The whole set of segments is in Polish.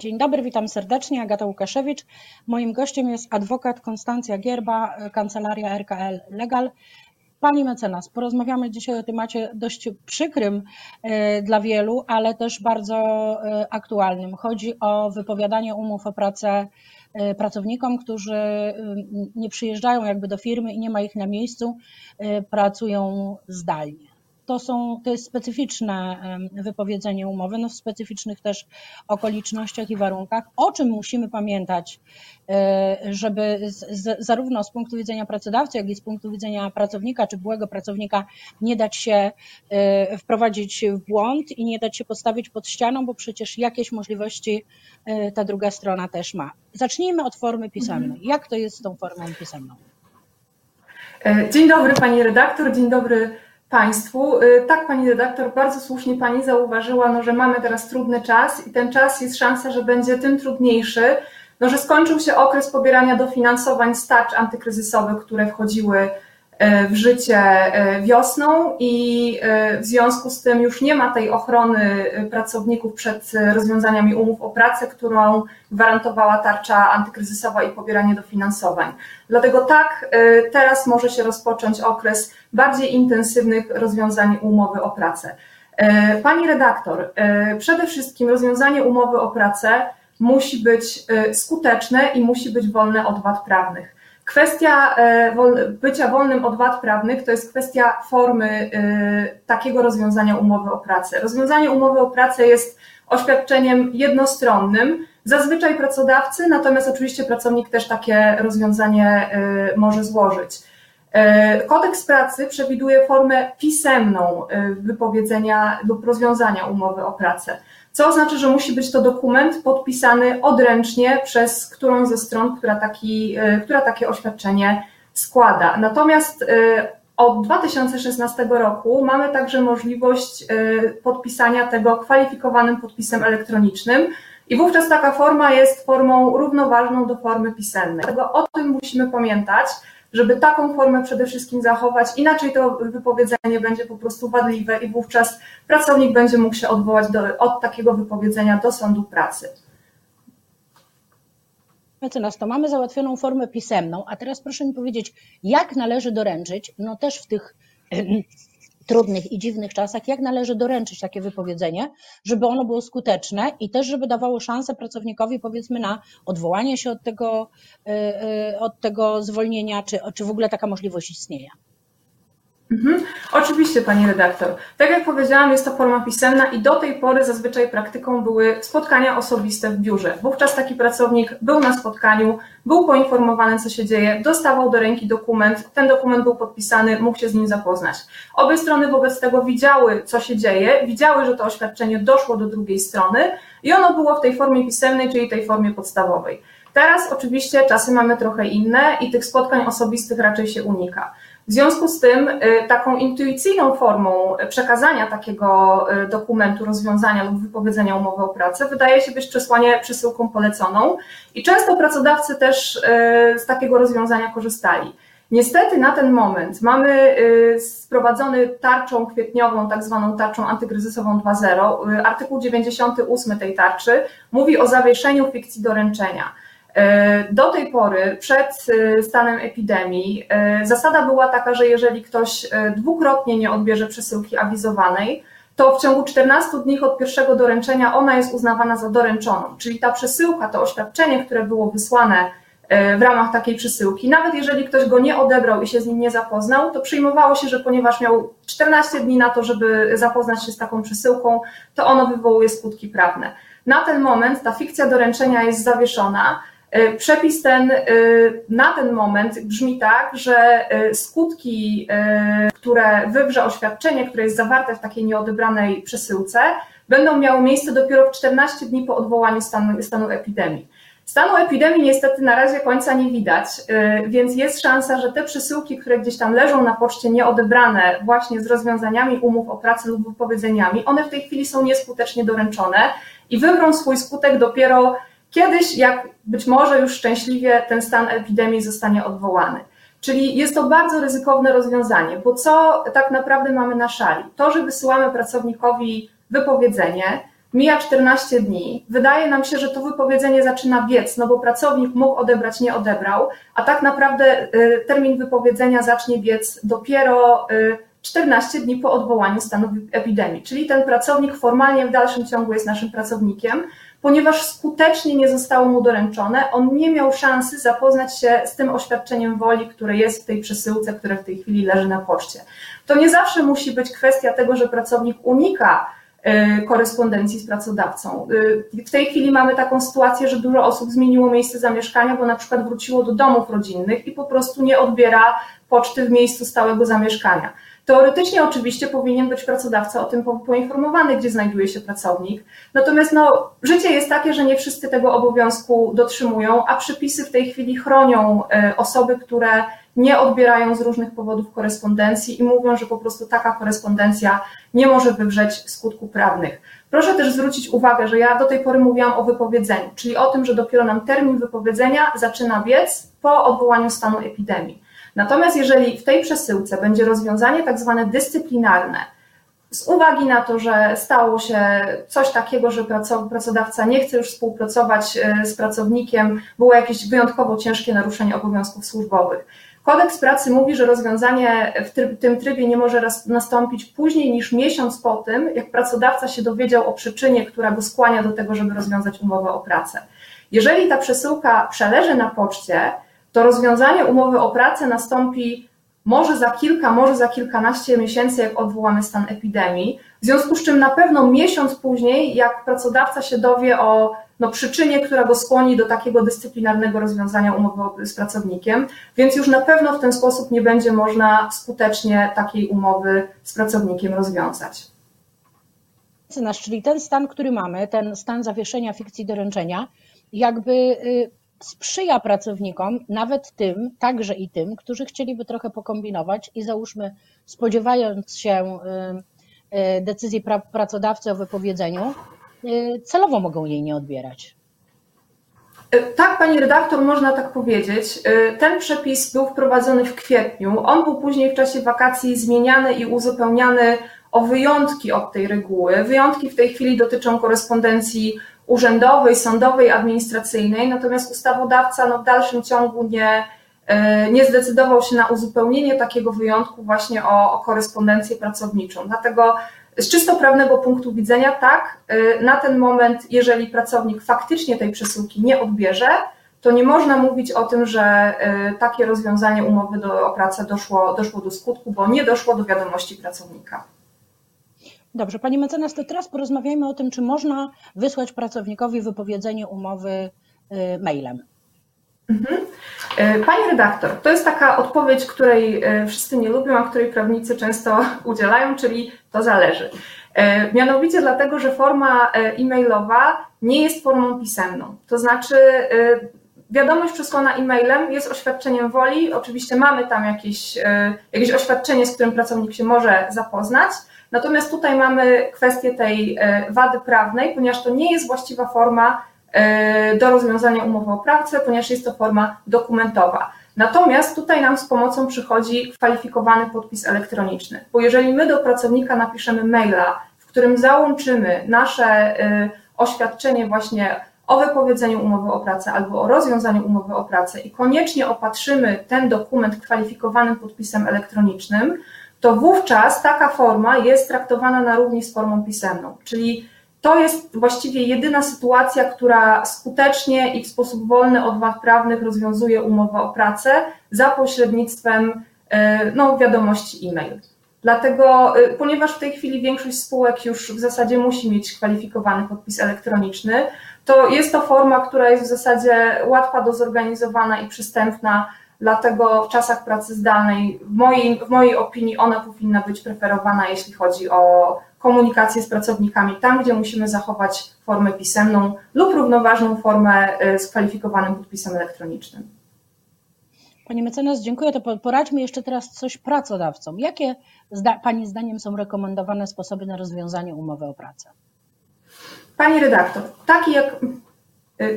Dzień dobry, witam serdecznie. Agata Łukaszewicz. Moim gościem jest adwokat Konstancja Gierba, kancelaria RKL Legal. Pani mecenas, porozmawiamy dzisiaj o temacie dość przykrym e, dla wielu, ale też bardzo e, aktualnym. Chodzi o wypowiadanie umów o pracę e, pracownikom, którzy nie przyjeżdżają jakby do firmy i nie ma ich na miejscu, pracują zdalnie to, są, to jest specyficzne wypowiedzenie umowy, no w specyficznych też okolicznościach i warunkach. O czym musimy pamiętać, e, żeby z, zarówno z punktu widzenia pracodawcy, jak i z punktu widzenia pracownika czy byłego pracownika nie dać się e, wprowadzić w błąd i nie dać się postawić pod ścianą, bo przecież jakieś możliwości e, ta druga strona też ma. Zacznijmy od formy pisemnej. Mhm. Jak to jest z tą formą pisemną? Dzień dobry Pani redaktor, dzień dobry Państwu. Y, tak, Pani redaktor, bardzo słusznie Pani zauważyła, no, że mamy teraz trudny czas i ten czas jest szansa, że będzie tym trudniejszy, no, że skończył się okres pobierania dofinansowań z tarcz antykryzysowych, które wchodziły w życie e, wiosną i e, w związku z tym już nie ma tej ochrony pracowników przed rozwiązaniami umów o pracę, którą gwarantowała tarcza antykryzysowa i pobieranie dofinansowań. Dlatego tak, teraz może się rozpocząć okres bardziej intensywnych rozwiązań umowy o pracę. Pani redaktor, przede wszystkim rozwiązanie umowy o pracę musi być skuteczne i musi być wolne od wad prawnych. Kwestia e, bycia wolnym od wad prawnych to jest kwestia formy e, takiego rozwiązania umowy o pracę. Rozwiązanie umowy o pracę jest oświadczeniem jednostronnym, zazwyczaj pracodawcy, natomiast oczywiście pracownik też takie rozwiązanie e, może złożyć. Kodeks pracy przewiduje formę pisemną wypowiedzenia lub rozwiązania umowy o pracę co oznacza, że musi być to dokument podpisany odręcznie przez którąś ze stron, która, taki, e, która takie oświadczenie składa. Natomiast e, od 2016 roku mamy także możliwość e, podpisania tego kwalifikowanym podpisem elektronicznym i wówczas taka forma jest formą równoważną do formy pisemnej. Dlatego o tym musimy pamiętać żeby taką formę przede wszystkim zachować, inaczej to wypowiedzenie będzie po prostu wadliwe i wówczas pracownik będzie mógł się odwołać do, od takiego wypowiedzenia do sądu pracy. Mecenas, to mamy załatwioną formę pisemną, a teraz proszę mi powiedzieć, jak należy doręczyć, no też w tych trudnych i dziwnych czasach, jak należy doręczyć takie wypowiedzenie, żeby ono było skuteczne i też, żeby dawało szansę pracownikowi, powiedzmy, na odwołanie się od tego, y, y, od tego zwolnienia, czy, czy w ogóle taka możliwość istnieje. Mhm. Oczywiście, pani redaktor. Tak jak powiedziałam, jest to forma pisemna i do tej pory zazwyczaj praktyką były spotkania osobiste w biurze. Wówczas taki pracownik był na spotkaniu, był poinformowany, co się dzieje, dostawał do ręki dokument, ten dokument był podpisany, mógł się z nim zapoznać. Obie strony wobec tego widziały, co się dzieje, widziały, że to oświadczenie doszło do drugiej strony i ono było w tej formie pisemnej, czyli tej formie podstawowej. Teraz oczywiście czasy mamy trochę inne i tych spotkań osobistych raczej się unika. W związku z tym y, taką intuicyjną formą przekazania takiego y, dokumentu, rozwiązania lub wypowiedzenia umowy o pracę wydaje się być przesłanie przesyłką poleconą i często pracodawcy też y, z takiego rozwiązania korzystali. Niestety na ten moment mamy sprowadzony tarczą kwietniową, tak zwaną tarczą antykryzysową 2.0. Artykuł 98 tej tarczy mówi o zawieszeniu fikcji doręczenia. E, do tej pory, przed e, stanem epidemii, e, zasada była taka, że jeżeli ktoś dwukrotnie nie odbierze przesyłki awizowanej, to w ciągu 14 dni od pierwszego doręczenia ona jest uznawana za doręczoną. Czyli ta przesyłka, to oświadczenie, które było wysłane w ramach takiej przesyłki, nawet jeżeli ktoś go nie odebrał i się z nim nie zapoznał, to przyjmowało się, że ponieważ miał 14 dni na to, żeby zapoznać się z taką przesyłką, to ono wywołuje skutki prawne. Na ten moment ta fikcja doręczenia jest zawieszona, przepis ten e, na ten moment brzmi tak, że e, skutki, które wywrze oświadczenie, które jest zawarte w takiej nieodebranej przesyłce, będą miały miejsce dopiero w 14 dni po odwołaniu stanu, stanu epidemii. Stanu epidemii niestety na razie końca nie widać, więc jest szansa, że te przesyłki, które gdzieś tam leżą na poczcie nieodebrane właśnie z rozwiązaniami umów o pracę lub wypowiedzeniami, one w tej chwili są nieskutecznie doręczone i wywrą swój skutek dopiero Kiedyś, jak być może już szczęśliwie ten stan epidemii zostanie odwołany. Czyli jest to bardzo ryzykowne rozwiązanie, bo co tak naprawdę mamy na szali? To, że wysyłamy pracownikowi wypowiedzenie, mija 14 dni, wydaje nam się, że to wypowiedzenie zaczyna biec, no bo pracownik mógł odebrać, nie odebrał, a tak naprawdę y, termin wypowiedzenia zacznie biec dopiero 14 dni po odwołaniu stanu epidemii. Czyli ten pracownik formalnie w dalszym ciągu jest naszym pracownikiem, ponieważ skutecznie nie zostało mu doręczone, on nie miał szansy zapoznać się z tym oświadczeniem woli, które jest w tej przesyłce, które w tej chwili leży na poczcie. To nie zawsze musi być kwestia tego, że pracownik unika y, korespondencji z pracodawcą. Y, w tej chwili mamy taką sytuację, że dużo osób zmieniło miejsce zamieszkania, bo na przykład wróciło do domów rodzinnych i po prostu nie odbiera poczty w miejscu stałego zamieszkania. Teoretycznie oczywiście powinien być pracodawca o tym poinformowany, gdzie znajduje się pracownik. Natomiast no, życie jest takie, że nie wszyscy tego obowiązku dotrzymują, a przepisy w tej chwili chronią e, osoby, które nie odbierają z różnych powodów korespondencji i mówią, że po prostu taka korespondencja nie może wywrzeć skutków prawnych. Proszę też zwrócić uwagę, że ja do tej pory mówiłam o wypowiedzeniu, czyli o tym, że dopiero nam termin wypowiedzenia zaczyna biec po odwołaniu stanu epidemii. Natomiast jeżeli w tej przesyłce będzie rozwiązanie tak zwane dyscyplinarne, z uwagi na to, że stało się coś takiego, że pracodawca nie chce już współpracować e, z pracownikiem, było jakieś wyjątkowo ciężkie naruszenie obowiązków służbowych. Kodeks pracy mówi, że rozwiązanie w tym trybie nie może nastąpić później niż miesiąc po tym, jak pracodawca się dowiedział o przyczynie, która go skłania do tego, żeby rozwiązać umowę o pracę. Jeżeli ta przesyłka przeleży na poczcie, to rozwiązanie umowy o pracę nastąpi może za kilka, może za kilkanaście miesięcy, jak odwołamy stan epidemii, w związku z czym na pewno miesiąc później, jak pracodawca się dowie o no, przyczynie, która go skłoni do takiego dyscyplinarnego rozwiązania umowy z pracownikiem, więc już na pewno w ten sposób nie będzie można skutecznie takiej umowy z pracownikiem rozwiązać. Czyli ten stan, który mamy, ten stan zawieszenia fikcji doręczenia, jakby y, sprzyja pracownikom, nawet tym, także i tym, którzy chcieliby trochę pokombinować i załóżmy, spodziewając się y, y, decyzji pracodawcy o wypowiedzeniu, y, celowo mogą jej nie odbierać. Tak, pani redaktor, można tak powiedzieć. Ten przepis był wprowadzony w kwietniu. On był później w czasie wakacji zmieniany i uzupełniany o wyjątki od tej reguły. Wyjątki w tej chwili dotyczą korespondencji urzędowej, sądowej, administracyjnej, natomiast ustawodawca no, w dalszym ciągu nie, e, nie zdecydował się na uzupełnienie takiego wyjątku właśnie o, o korespondencję pracowniczą. Dlatego z czysto prawnego punktu widzenia, tak, e, na ten moment, jeżeli pracownik faktycznie tej przesyłki nie odbierze, to nie można mówić o tym, że e, takie rozwiązanie umowy do, o pracę doszło, doszło do skutku, bo nie doszło do wiadomości pracownika. Dobrze, Pani mecenas, to teraz porozmawiajmy o tym, czy można wysłać pracownikowi wypowiedzenie umowy y, mailem. Mhm. Y, pani redaktor, to jest taka odpowiedź, której y, wszyscy nie lubią, a której prawnicy często udzielają, czyli to zależy. Mianowicie dlatego, że forma e-mailowa nie jest formą pisemną. To znaczy, wiadomość przesłana e-mailem jest oświadczeniem woli. Oczywiście mamy tam jakieś, jakieś oświadczenie, z którym pracownik się może zapoznać, Natomiast tutaj mamy kwestię tej e, wady prawnej, ponieważ to nie jest właściwa forma e, do rozwiązania umowy o pracę, ponieważ jest to forma dokumentowa. Natomiast tutaj nam z pomocą przychodzi kwalifikowany podpis elektroniczny, bo jeżeli my do pracownika napiszemy maila, w którym załączymy nasze e, oświadczenie właśnie o wypowiedzeniu umowy o pracę albo o rozwiązaniu umowy o pracę i koniecznie opatrzymy ten dokument kwalifikowanym podpisem elektronicznym, to wówczas taka forma jest traktowana na równi z formą pisemną. Czyli to jest właściwie jedyna sytuacja, która skutecznie i w sposób wolny od wad prawnych rozwiązuje umowę o pracę za pośrednictwem e, no, wiadomości e-mail. Dlatego, e, ponieważ w tej chwili większość spółek już w zasadzie musi mieć kwalifikowany podpis elektroniczny, to jest to forma, która jest w zasadzie łatwa do zorganizowania i przystępna Dlatego w czasach pracy zdalnej, w mojej, w mojej opinii, ona powinna być preferowana, jeśli chodzi o komunikację z pracownikami, tam gdzie musimy zachować formę pisemną lub równoważną formę y, z kwalifikowanym podpisem elektronicznym. Pani mecenas, dziękuję. To poradźmy jeszcze teraz coś pracodawcom. Jakie Pani zdaniem są rekomendowane sposoby na rozwiązanie umowy o pracę? Pani redaktor, taki jak Y,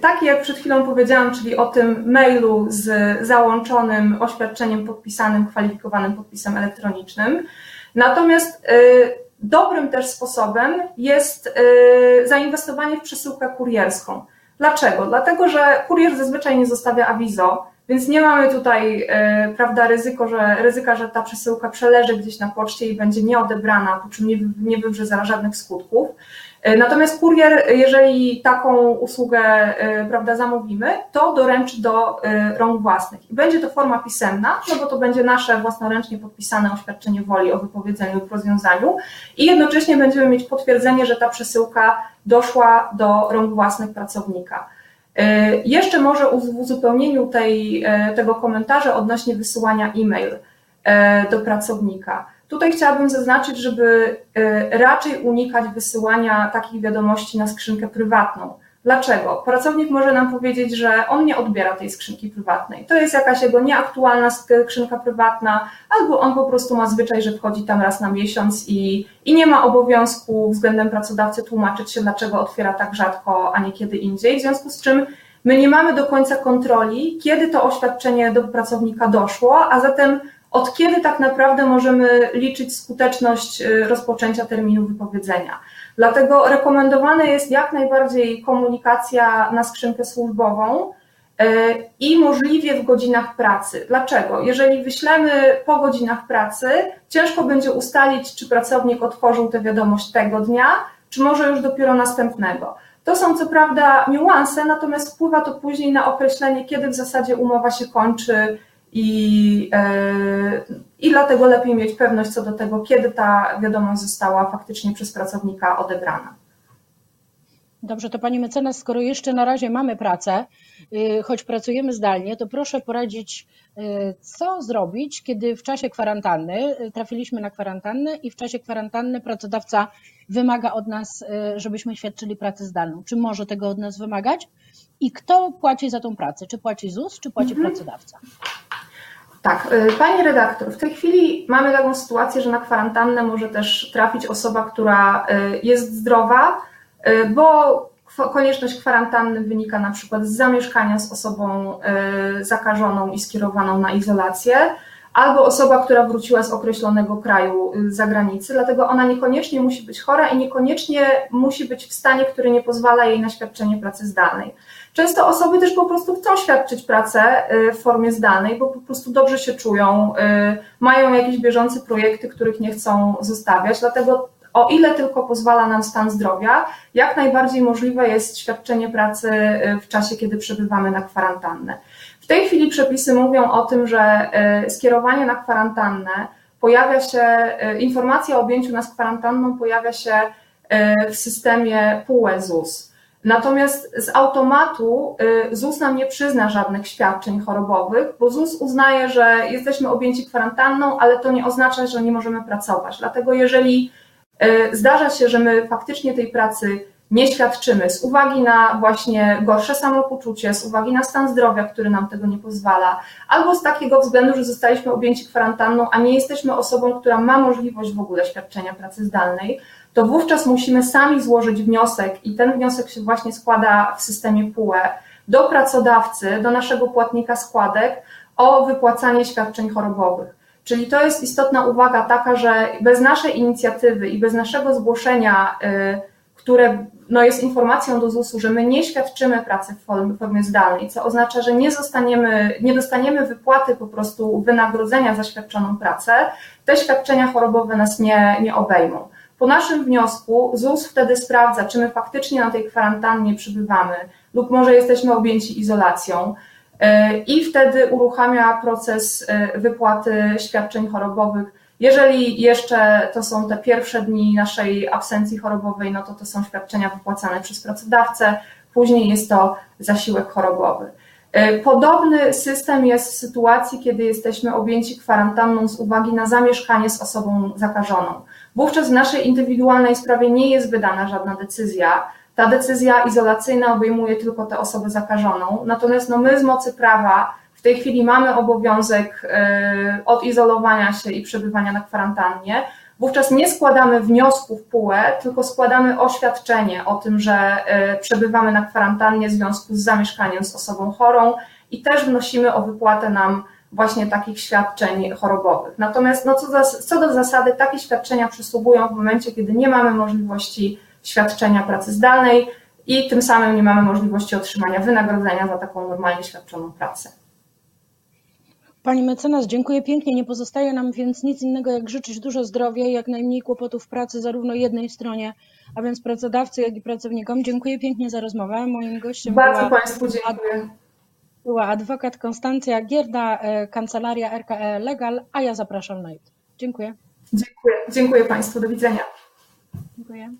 taki jak przed chwilą powiedziałam, czyli o tym mailu z załączonym oświadczeniem podpisanym, kwalifikowanym podpisem elektronicznym. Natomiast y, dobrym też sposobem jest zainwestowanie w przesyłkę kurierską. Dlaczego? Dlatego, że kurier zazwyczaj nie zostawia awizo, więc nie mamy tutaj prawda, ryzyko, że, ryzyka, że ta przesyłka przeleży gdzieś na poczcie i będzie nieodebrana, po czym nie, nie wywrze żadnych skutków. E, natomiast kurier, jeżeli taką usługę e, prawda, zamówimy, to doręczy do rąk własnych. I będzie to forma pisemna, no bo to będzie nasze własnoręcznie podpisane oświadczenie woli o wypowiedzeniu lub rozwiązaniu i jednocześnie będziemy mieć potwierdzenie, że ta przesyłka doszła do rąk własnych pracownika. Jeszcze może w uzupełnieniu tej, tego komentarza odnośnie wysyłania e-mail do pracownika. Tutaj chciałabym zaznaczyć, żeby e, raczej unikać wysyłania takich wiadomości na skrzynkę prywatną. Dlaczego? Pracownik może nam powiedzieć, że on nie odbiera tej skrzynki prywatnej. To jest jakaś jego nieaktualna skrzynka prywatna, albo on po prostu ma zwyczaj, że wchodzi tam raz na miesiąc i, i nie ma obowiązku względem pracodawcy tłumaczyć się, dlaczego otwiera tak rzadko, a nie kiedy indziej. W związku z czym my nie mamy do końca kontroli, kiedy to oświadczenie do pracownika doszło, a zatem od kiedy tak naprawdę możemy liczyć skuteczność y, rozpoczęcia terminu wypowiedzenia. Dlatego rekomendowane jest jak najbardziej komunikacja na skrzynkę służbową y, i możliwie w godzinach pracy. Dlaczego? Jeżeli wyślemy po godzinach pracy, ciężko będzie ustalić, czy pracownik otworzył tę wiadomość tego dnia, czy może już dopiero następnego. To są co prawda niuanse, natomiast wpływa to później na określenie, kiedy w zasadzie umowa się kończy i, e, I dlatego lepiej mieć pewność co do tego, kiedy ta wiadomość została faktycznie przez pracownika odebrana. Dobrze, to Pani mecenas, skoro jeszcze na razie mamy pracę, y, choć pracujemy zdalnie, to proszę poradzić, y, co zrobić, kiedy w czasie kwarantanny y, trafiliśmy na kwarantannę i w czasie kwarantanny pracodawca wymaga od nas, żebyśmy świadczyli pracę zdalną. Czy może tego od nas wymagać? I kto płaci za tą pracę? Czy płaci ZUS, czy płaci mhm. pracodawca? Tak, y, pani redaktor, w tej chwili mamy taką sytuację, że na kwarantannę może też trafić osoba, która y, jest zdrowa, y, bo konieczność kwarantanny wynika na przykład z zamieszkania z osobą zakażoną i skierowaną na izolację, albo osoba, która wróciła z określonego kraju zagranicy, dlatego ona niekoniecznie musi być chora i niekoniecznie musi być w stanie, który nie pozwala jej na świadczenie pracy zdalnej. Często osoby też po prostu chcą świadczyć pracę y, w formie zdalnej, bo po prostu dobrze się czują, y, mają jakieś bieżące projekty, których nie chcą zostawiać, dlatego o ile tylko pozwala nam stan zdrowia, jak najbardziej możliwe jest świadczenie pracy y, w czasie, kiedy przebywamy na kwarantannę. W tej chwili przepisy mówią o tym, że skierowanie na kwarantannę pojawia się, informacja o objęciu nas kwarantanną pojawia się w systemie PUE ZUS. Natomiast z automatu y, ZUS nam nie przyzna żadnych świadczeń chorobowych, bo ZUS uznaje, że jesteśmy objęci kwarantanną, ale to nie oznacza, że nie możemy pracować. Dlatego jeżeli y, zdarza się, że my faktycznie tej pracy nie świadczymy z uwagi na właśnie gorsze samopoczucie, z uwagi na stan zdrowia, który nam tego nie pozwala, albo z takiego względu, że zostaliśmy objęci kwarantanną, a nie jesteśmy osobą, która ma możliwość w ogóle świadczenia pracy zdalnej, to wówczas musimy sami złożyć wniosek i ten wniosek się właśnie składa w systemie PUE do pracodawcy, do naszego płatnika składek o wypłacanie świadczeń chorobowych. Czyli to jest istotna uwaga taka, że bez naszej inicjatywy i bez naszego zgłoszenia, y, które no jest informacją do ZUS-u, że my nie świadczymy pracy w formie, zdalnej, co oznacza, że nie, zostaniemy, nie dostaniemy wypłaty po prostu wynagrodzenia za świadczoną pracę, te świadczenia chorobowe nas nie, nie obejmą. Po naszym wniosku ZUS wtedy sprawdza, czy my faktycznie na tej kwarantannie przybywamy lub może jesteśmy objęci izolacją e, i wtedy uruchamia proces e, wypłaty świadczeń chorobowych. Jeżeli jeszcze to są te pierwsze dni naszej absencji chorobowej, no to to są świadczenia wypłacane przez pracodawcę, później jest to zasiłek chorobowy. E, podobny system jest w sytuacji, kiedy jesteśmy objęci kwarantanną z uwagi na zamieszkanie z osobą zakażoną. Wówczas w naszej indywidualnej sprawie nie jest wydana żadna decyzja. Ta decyzja izolacyjna obejmuje tylko tę osobę zakażoną, natomiast no my z mocy prawa w tej chwili mamy obowiązek e, odizolowania się i przebywania na kwarantannie. Wówczas nie składamy wniosku w PUE, tylko składamy oświadczenie o tym, że e, przebywamy na kwarantannie w związku z zamieszkaniem z osobą chorą i też wnosimy o wypłatę nam właśnie takich świadczeń chorobowych. Natomiast no, co, do, co do zasady, takie świadczenia przysługują w momencie, kiedy nie mamy możliwości świadczenia pracy zdalnej i tym samym nie mamy możliwości otrzymania wynagrodzenia za taką normalnie świadczoną pracę. Pani mecenas, dziękuję pięknie. Nie pozostaje nam więc nic innego, jak życzyć dużo zdrowia i jak najmniej kłopotów pracy zarówno jednej stronie, a więc pracodawcy, jak i pracownikom. Dziękuję pięknie za rozmowę. Moim gościem Bardzo była, Państwu dziękuję. Była adwokat Konstancja Gierda, e, kancelaria RKE Legal, a ja zapraszam na YouTube. Dziękuję. Dziękuję, dziękuję Państwu. Do widzenia. Dziękuję.